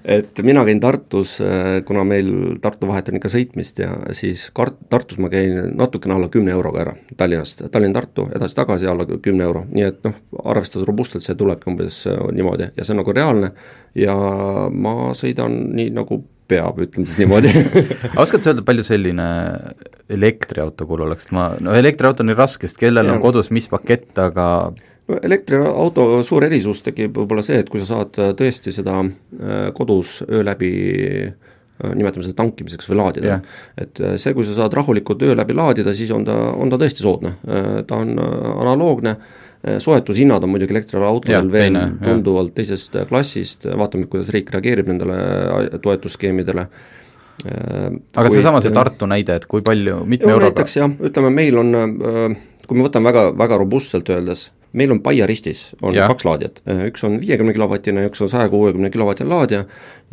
Et mina käin Tartus, äh, kuna meil Tartu vahet on ikka sõitmist ja siis Kart-, Tartus ma käin natukene alla kümne euroga ära Tallinnast, Tallinn-Tartu, edasi-tagasi alla kümne euro, nii et noh, arvestades robustselt see tulebki umbes äh, niimoodi. Ja see on nagu reaalne. Ja ma sõidan nii, nagu peab, ütleme siis niimoodi. Oskad sa öelda, palju selline elektriauto kulul oleks, ma, no elektriauto on nii raske, sest kellel ja. on kodus mis pakett, aga no elektriauto suur erisus tekib võib-olla see, et kui sa saad äh, tõesti seda äh, kodus öö läbi äh, nimetame seda tankimiseks või laadida. Yeah.. et see, kui sa saad rahulikult öö läbi laadida, siis on ta, on ta tõesti soodne, ta on analoogne. Äh, soetushinnad on muidugi elektriautodel veel teine, tunduvalt jah. teisest äh, klassist, vaatame, kuidas riik reageerib nendele äh, toetusskeemidele. aga seesama, see Tartu näide, et kui palju, mitme euroga? näiteks jah, ütleme meil on, kui me võtame väga, väga robustselt öeldes, meil on Paia ristis on ja. kaks laadijat, üks on viiekümne kilovatine, üks on saja kuuekümne kilovatine laadija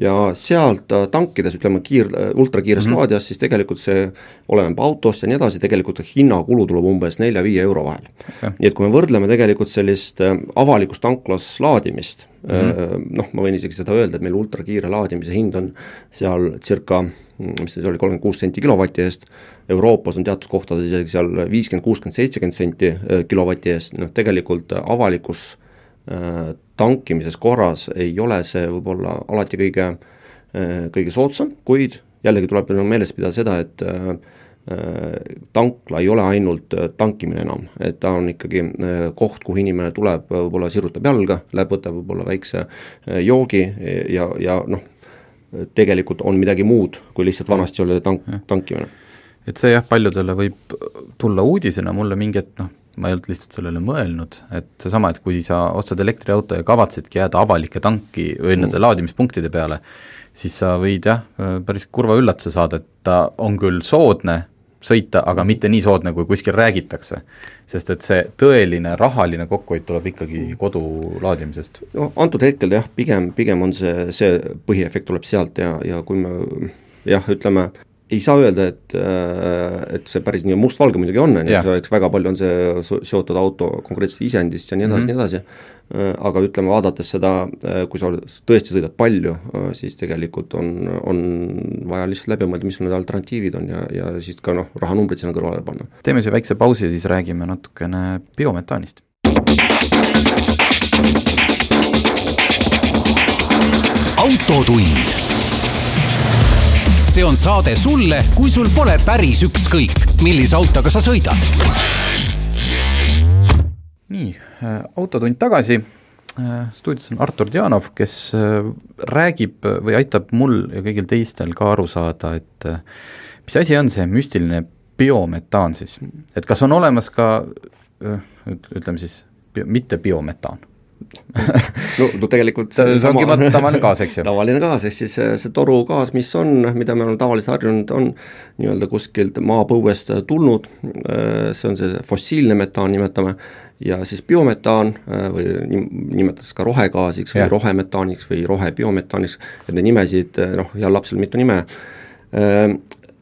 ja sealt äh, tankides, ütleme kiir, ultrakiires mm -hmm. laadijas, siis tegelikult see oleneb autost ja nii edasi, tegelikult hinnakulu tuleb umbes nelja-viie euro vahel nii et kui me võrdleme tegelikult sellist äh, avalikust tanklas laadimist mm, -hmm. noh, ma võin isegi seda öelda, et meil ultrakiire laadimise hind on seal circa mis see oli, kolmkümmend kuus senti kilovati eest, Euroopas on teatud kohtades isegi seal viiskümmend, kuuskümmend, seitsekümmend senti äh, kilovati eest, noh tegelikult avalikus äh, tankimises korras ei ole see võib-olla alati kõige äh,, kõige soodsam, kuid jällegi tuleb meeles pidada seda, et äh, äh, tankla ei ole ainult äh, tankimine enam, et ta on ikkagi koht, kuhu inimene tuleb, võib-olla sirutab jalga, läheb, võtab võib-olla väikse joogi ja, ja noh, tegelikult on midagi muud, kui lihtsalt vanasti oli tank, tankimine. et see jah, paljudele võib tulla uudisena, mulle mingi hetk noh, ma ei olnud lihtsalt sellele mõelnud, et seesama, et kui sa ostad elektriauto ja kavatsedki jääda avalike tanki või nende mm. laadimispunktide peale, siis sa võid jah, päris kurva üllatuse saada, et ta on küll soodne sõita, aga mitte nii soodne, kui kuskil räägitakse. sest et see tõeline rahaline kokkuhoid tuleb ikkagi kodu laadimisest. no antud hetkel jah, pigem, pigem on see, see põhiefekt tuleb sealt ja, ja kui me jah, ütleme, ei saa öelda, et, äh, et see päris nii mustvalge muidugi on, on ju, eks väga palju on see seotud auto konkreetsest isendist ja nii edasi mm, -hmm. nii edasi, äh, aga ütleme, vaadates seda, äh, kui sa tõesti sõidad palju, siis tegelikult on, on vaja lihtsalt läbi mõelda, mis need alternatiivid on ja, ja siis ka noh, rahanumbrid sinna kõrvale panna. teeme siia väikse pausi ja siis räägime natukene biometaanist. autotund see on saade sulle, kui sul pole päris ükskõik, millise autoga sa sõidad. nii, äh, Autotund tagasi. Äh, stuudios on Artur Dianov, kes äh, räägib või aitab mul ja kõigil teistel ka aru saada, et mis asi on see müstiline biometaan siis, et kas on olemas ka ütleme siis, mitte biometaan no, no tegelikult see, ongi sama, tavaline gaas, eks ju? tavaline gaas, ehk siis see, see torugaas, mis on, mida me oleme tavaliselt harjunud, on nii-öelda kuskilt maapõuest tulnud, see on see fossiilne metaan, nimetame, ja siis biometaan või nimetatakse ka rohegaasiks või rohemetaaniks või rohebiometaaniks, et neid nimesid, noh, heal lapsel mitu nime,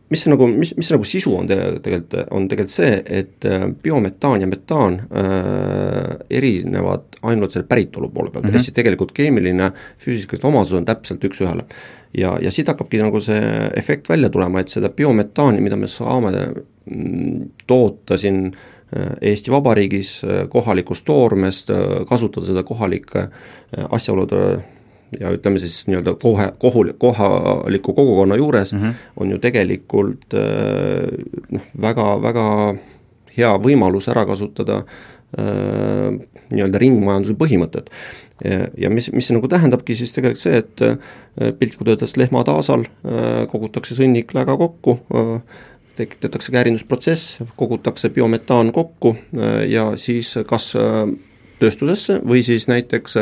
mis see nagu, mis, mis see nagu sisu on tegelikult, on tegelikult see, et äh, biometaan ja metaan äh, erinevad ainult selle päritolu poole pealt mm, -hmm. ehk siis tegelikult keemiline, füüsilised omadused on täpselt üks-ühele. ja, ja siit hakkabki nagu see efekt välja tulema, et seda biometaani, mida me saame mm, toota siin äh, Eesti Vabariigis äh, kohalikust toormest, kasutada seda kohalike asjaolude ja ütleme siis nii-öelda kohe, kohul, kohaliku kogukonna juures mm -hmm. on ju tegelikult äh, noh, väga, väga hea võimalus ära kasutada äh, nii-öelda ringmajanduse põhimõtet. ja mis, mis see nagu tähendabki siis tegelikult see, et äh, piltlikult öeldes lehmataasal kogutakse sõnnik läga kokku, tekitatakse käärindusprotsess, kogutakse biometaan kokku ja siis kas tööstusesse või siis näiteks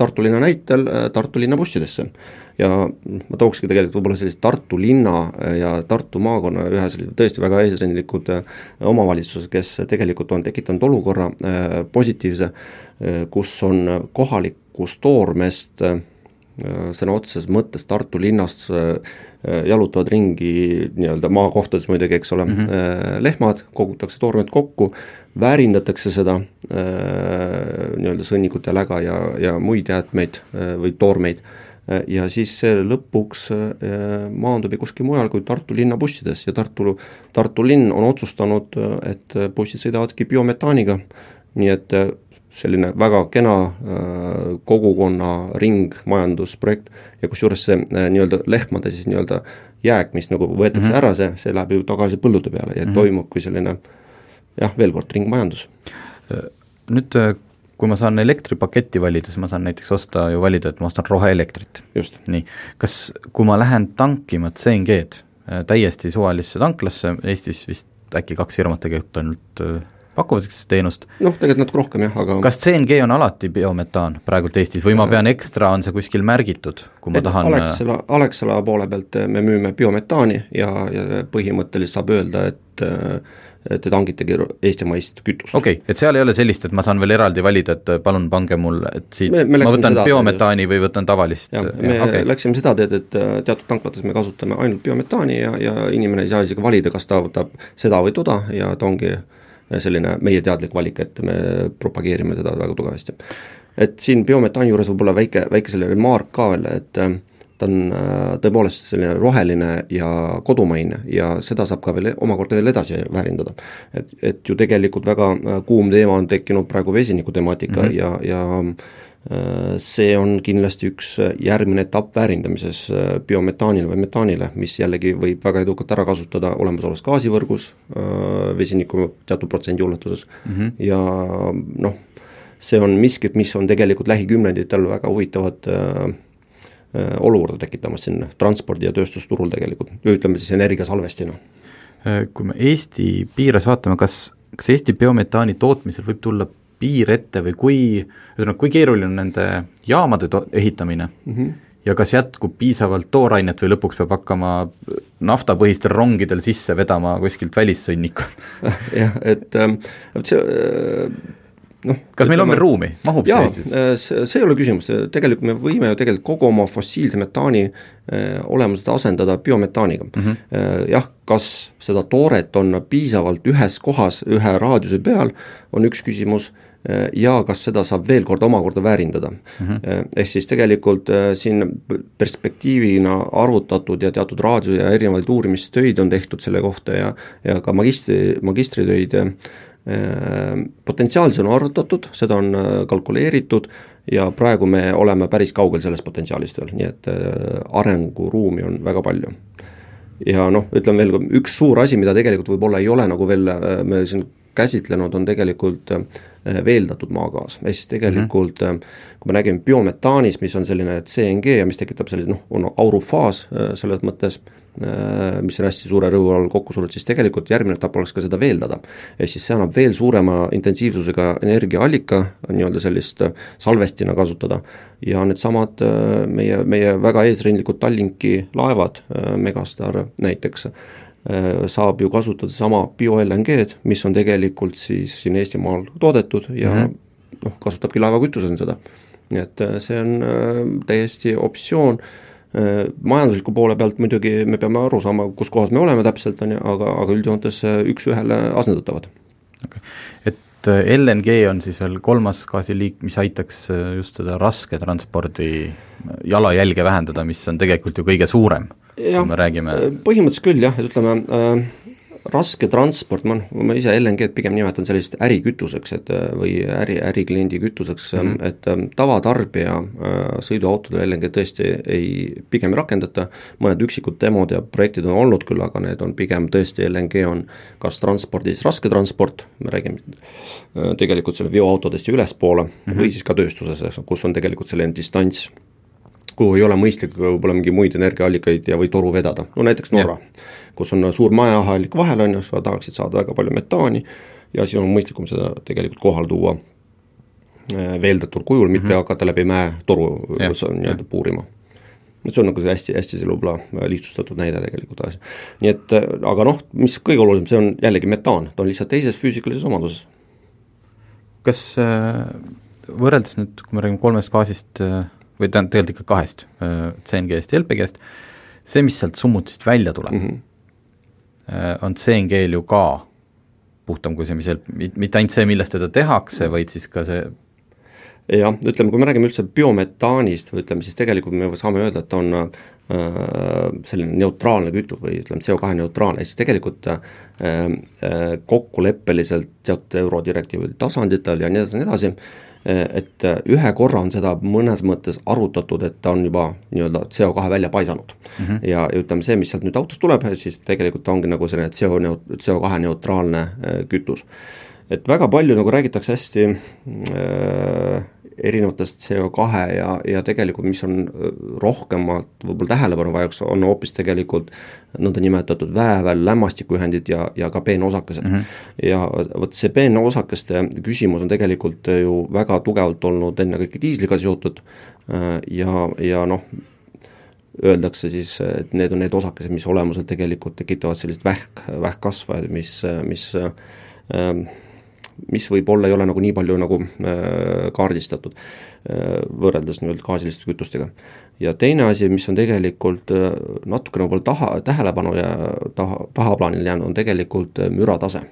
Tartu linna näitel äh, Tartu linna bussidesse. ja ma tookski tegelikult võib-olla sellist Tartu linna äh, ja Tartu maakonna ühe sellise tõesti väga eesrindlikud äh, omavalitsused, kes tegelikult on tekitanud olukorra positiivse, kus on kohalikust toormest sõna otseses mõttes Tartu linnast jalutavad ringi nii-öelda maakohtades muidugi, eks ole mm, -hmm. lehmad, kogutakse toormet kokku, väärindatakse seda äh, nii-öelda sõnnikut ja läga ja, ja muid jäätmeid äh, või toormeid äh, ja siis see lõpuks maandub ju kuskil mujal kui Tartu linna bussides ja Tartu, Tartu linn on otsustanud, et bussid sõidavadki biometaaniga, nii et selline väga kena kogukonna ringmajandusprojekt ja kusjuures see nii-öelda lehmade siis nii-öelda jääk, mis nagu võetakse mm -hmm. ära, see, see läheb ju tagasi põldude peale ja mm -hmm. toimubki selline äh, jah, veel kord, ringmajandus. Nüüd kui ma saan elektripaketti valida, siis ma saan näiteks osta ju valida, et ma ostan roheelektrit. nii, kas, kui ma lähen tankima CNG-d äh, täiesti suvalisse tanklasse, Eestis vist äkki kaks firmat tegelikult ainult äh, pakuvad sellist teenust. noh, tegelikult natuke rohkem jah, aga kas CNG on alati biometaan praegult Eestis või ma pean ekstra, on see kuskil märgitud, kui ma tahan Alexela, Alexela poole pealt me müüme biometaani ja, ja põhimõtteliselt saab öelda, et äh, te tangitegi eestimaist kütust. okei okay,, et seal ei ole sellist, et ma saan veel eraldi valida, et palun pange mul, et siit me, me ma võtan biometaani just. või võtan tavalist me okay. läksime seda teed, et äh, teatud tanklates me kasutame ainult biometaani ja, ja inimene ei saa isegi valida, kas ta võtab seda või toda ja ta ongi selline meie teadlik valik, et me propageerime teda väga tugevasti. et siin biometaani juures võib-olla väike, väike selline remark ka veel, et äh, ta on äh, tõepoolest selline roheline ja kodumaine ja seda saab ka veel omakorda veel edasi väärindada. et, et ju tegelikult väga äh, kuum teema on tekkinud praegu vesiniku temaatika mm -hmm. ja, ja see on kindlasti üks järgmine etapp väärindamises biometaanile või metaanile, mis jällegi võib väga edukalt ära kasutada olemasolevas gaasivõrgus, vesiniku teatud protsendi ulatuses mm -hmm. ja noh, see on miskit, mis on tegelikult lähikümnenditel väga huvitavat äh, Äh, olukorda tekitamas siin transpordi- ja tööstusturul tegelikult, ütleme siis energiasalvestina. Äh, kui me Eesti piires vaatame, kas, kas Eesti biometaani tootmisel võib tulla piir ette või kui, ühesõnaga, kui keeruline on nende jaamade to-, ehitamine mm -hmm. ja kas jätkub piisavalt toorainet või lõpuks peab hakkama naftapõhistel rongidel sisse vedama kuskilt välissõnnikut jah, et ähm, see äh, noh kas meil on veel ruumi, mahub see Eestis? Äh, see, ei ole küsimus, tegelikult me võime ju tegelikult kogu oma fossiilse metaani äh, olemuselt asendada biometaaniga mm. -hmm. Jah, kas seda tooret on piisavalt ühes kohas ühe raadiuse peal, on üks küsimus ja kas seda saab veel kord omakorda väärindada mm. -hmm. ehk siis tegelikult siin perspektiivina arvutatud ja teatud raadiuse ja erinevaid uurimistöid on tehtud selle kohta ja ja ka magistri, magistritöid Ehm, potentsiaalis on arvutatud, seda on äh, kalkuleeritud ja praegu me oleme päris kaugel sellest potentsiaalist veel, nii et äh, arenguruumi on väga palju. ja noh, ütlen veel, üks suur asi, mida tegelikult võib-olla ei ole nagu veel äh, me siin käsitlenud, on tegelikult veeldatud maagaas, ehk siis tegelikult mm -hmm. kui me räägime biometaanist, mis on selline CNG ja mis tekitab sellise noh, on aurufaas selles mõttes, mis on hästi suure rõhu all kokku surutud, siis tegelikult järgmine etapp oleks ka seda veeldada. ehk siis see annab veel suurema intensiivsusega energiaallika, nii-öelda sellist äh, salvestina kasutada, ja needsamad äh, meie, meie väga eesrindlikud Tallinki laevad, Megastar näiteks, saab ju kasutada sama bio-LNG-d, mis on tegelikult siis siin Eestimaal toodetud ja mm -hmm. noh, kasutabki laevakütusena seda. nii et see on täiesti optsioon Äh, majandusliku poole pealt muidugi me peame aru saama, kus kohas me oleme täpselt, on ju, aga, aga üldjoontes äh, üks-ühele asendatavad. Okay.. et äh, LNG on siis veel kolmas gaasiliik, mis aitaks just seda raske transpordi jalajälge vähendada, mis on tegelikult ju kõige suurem, kui me räägime põhimõtteliselt küll jah, et ütleme äh, raske transport, ma, ma ise LNG-d pigem nimetan sellisest ärikütuseks, et või äri, ärikliendi kütuseks mm, -hmm. et ähm, tavatarbija äh, sõiduautodel LNG tõesti ei, pigem ei rakendata, mõned üksikud demod ja projektid on olnud küll, aga need on pigem tõesti, LNG on kas transpordis raske transport, me räägime äh, tegelikult selle veoautodest ja ülespoole mm, -hmm. või siis ka tööstuses, kus on tegelikult selline distants kuhu ei ole mõistlik võib-olla mingeid muid energiaallikaid ja, või toru vedada, no näiteks Norra kus on suur majahallik vahel, on ju, sa tahaksid saada väga palju metaani ja siis on mõistlikum seda tegelikult kohale tuua äh, veeldatud kujul, mitte mm -hmm. hakata läbi mäetoru nii-öelda puurima. et see on nagu see hästi, hästi see võib-olla äh, lihtsustatud näide tegelikult asja. nii et äh, aga noh, mis kõige olulisem, see on jällegi metaan, ta on lihtsalt teises füüsikalises omaduses. kas võrreldes nüüd, kui me räägime kolmest gaasist või tähendab tegelikult ikka kahest, CNG-st ja LPG-st, see, mis sealt summutist välja tuleb mm, -hmm Äh, on CNG-l ju ka puhtam kui see, mis seal, mitte ainult see, millest teda tehakse, vaid siis ka see jah, ütleme, kui me räägime üldse biometaanist või ütleme siis tegelikult me saame öelda, et on äh, selline neutraalne kütus või ütleme, CO2 neutraalne, siis tegelikult äh, äh, kokkuleppeliselt teatud eurodirektiivide tasanditel ja nii edasi nii edasi äh,, et ühe korra on seda mõnes mõttes arutatud, et ta on juba nii-öelda CO2 välja paisanud mm. -hmm. ja, ütleme, see, mis sealt nüüd autost tuleb, siis tegelikult ongi nagu selline CO neut-, CO2 neutraalne äh, kütus. et väga palju nagu räägitakse hästi äh, erinevatest CO2 ja, ja tegelikult mis on rohkemalt võib-olla tähelepanu vajaks, on hoopis tegelikult nõndanimetatud väävel, lämmastikuühendid ja, ja ka peenosakesed mm. -hmm. ja vot see peenosakeste küsimus on tegelikult ju väga tugevalt olnud ennekõike diisliga seotud ja, ja noh, öeldakse siis, et need on need osakesed, mis olemuselt tegelikult tekitavad sellist vähk, vähkkasva, mis, mis äh, mis võib-olla ei ole nagu nii palju nagu äh, kaardistatud äh, võrreldes nii-öelda gaasiliste kütustega. ja teine asi, mis on tegelikult äh, natukene võib-olla taha, tähelepanu ja taha, tahaplaanile jäänud, on tegelikult müratase.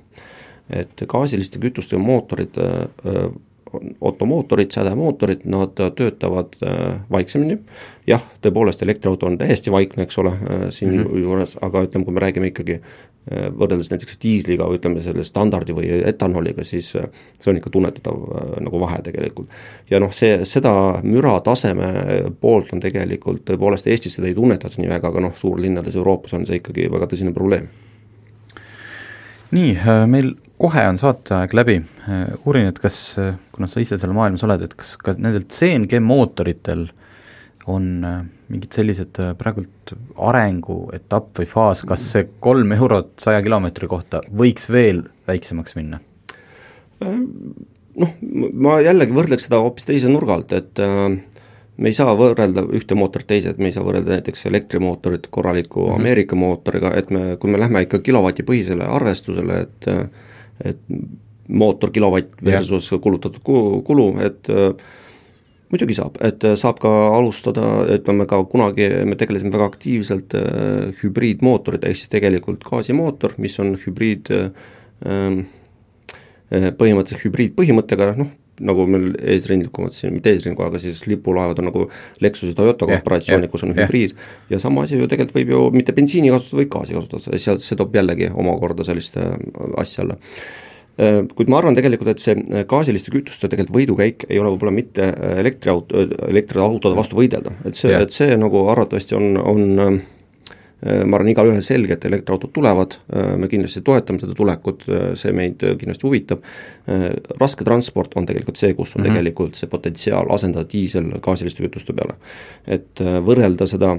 et gaasiliste kütuste mootorid automootorid, sädemootorid, nad töötavad äh, vaiksemini. jah, tõepoolest elektriauto on täiesti vaikne, eks ole äh,, siinjuures mm, -hmm. aga ütleme, kui me räägime ikkagi äh, võrreldes näiteks diisliga või ütleme selle standardi või etanoliga, siis see on ikka tunnetatav nagu vahe tegelikult. ja noh, see, seda mürataseme poolt on tegelikult tõepoolest Eestis seda ei tunnetata nii väga, aga noh, suurlinnades Euroopas on see ikkagi väga tõsine probleem. nii, meil kohe on saateaeg läbi, uurin, et kas, kuna sa ise seal maailmas oled, et kas ka nendel CNG mootoritel on äh, mingid sellised äh, praegult arenguetapp või faas, kas see kolm eurot saja kilomeetri kohta võiks veel väiksemaks minna? noh, ma jällegi võrdleks seda hoopis teise nurga alt, et äh, me ei saa võrrelda ühte mootorit teised, me ei saa võrrelda näiteks elektrimootorit korraliku mm -hmm. Ameerika mootoriga, et me, kui me lähme ikka kilovatipõhisele arvestusele, et et mootor kilovatt versus kulutatud kulu, et äh, muidugi saab, et saab ka alustada, ütleme ka kunagi me tegelesime väga aktiivselt äh, hübriidmootorid, ehk siis tegelikult gaasimootor, mis on hübriid äh, äh põhimõtteliselt hübriidpõhimõttega, noh, nagu meil eesrindlikumad siin, mitte eesrindlikud, aga siis lipulaevad on nagu Lexus ja Toyota korporatsioonid, kus on yeah. hübriid ja sama asi ju tegelikult võib ju mitte bensiini kasutada, vaid gaasi kasutada, seal see toob jällegi omakorda sellist äh, asja alla äh, kuid ma arvan tegelikult, et see äh, gaasiliste kütuste tegelikult võidukäik ei ole võib-olla mitte elektriauto, elektriautode vastu võidelda, et see yeah., et see nagu arvatavasti on, on ma arvan, igalühel selge, et elektriautod tulevad, äh, me kindlasti toetame seda tulekut, äh, see meid kindlasti huvitab, raske transport on tegelikult see, kus on mm -hmm. tegelikult see potentsiaal asendada diisel gaasiliste kütuste peale. et võrrelda seda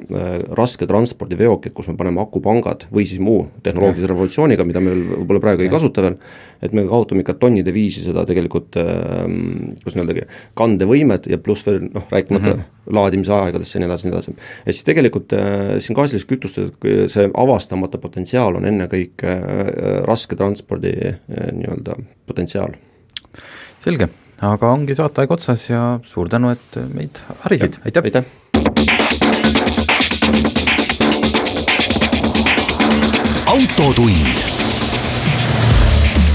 raske transpordiveokit, kus me paneme akupangad või siis muu tehnoloogilise revolutsiooniga, mida me võib-olla praegu ei kasuta veel, et me kaotame ikka tonnide viisi seda tegelikult, kuidas öeldagi, kandevõimet ja pluss veel noh, rääkimata mm -hmm. Laadimise aegadesse ja nii edasi, nii edasi. ja siis tegelikult siin gaasilistes kütustes see avastamata potentsiaal on ennekõike äh, raske transpordi äh, nii-öelda potentsiaal. selge, aga ongi saateaeg otsas ja suur tänu, et meid harisid, aitäh! aitäh! autotund.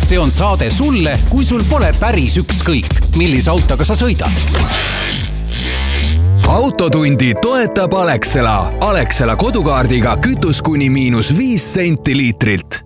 see on saade sulle, kui sul pole päris ükskõik, millise autoga sa sõidad autotundi toetab Alexela. Alexela kodukaardiga kütus kuni miinus viis senti liitrilt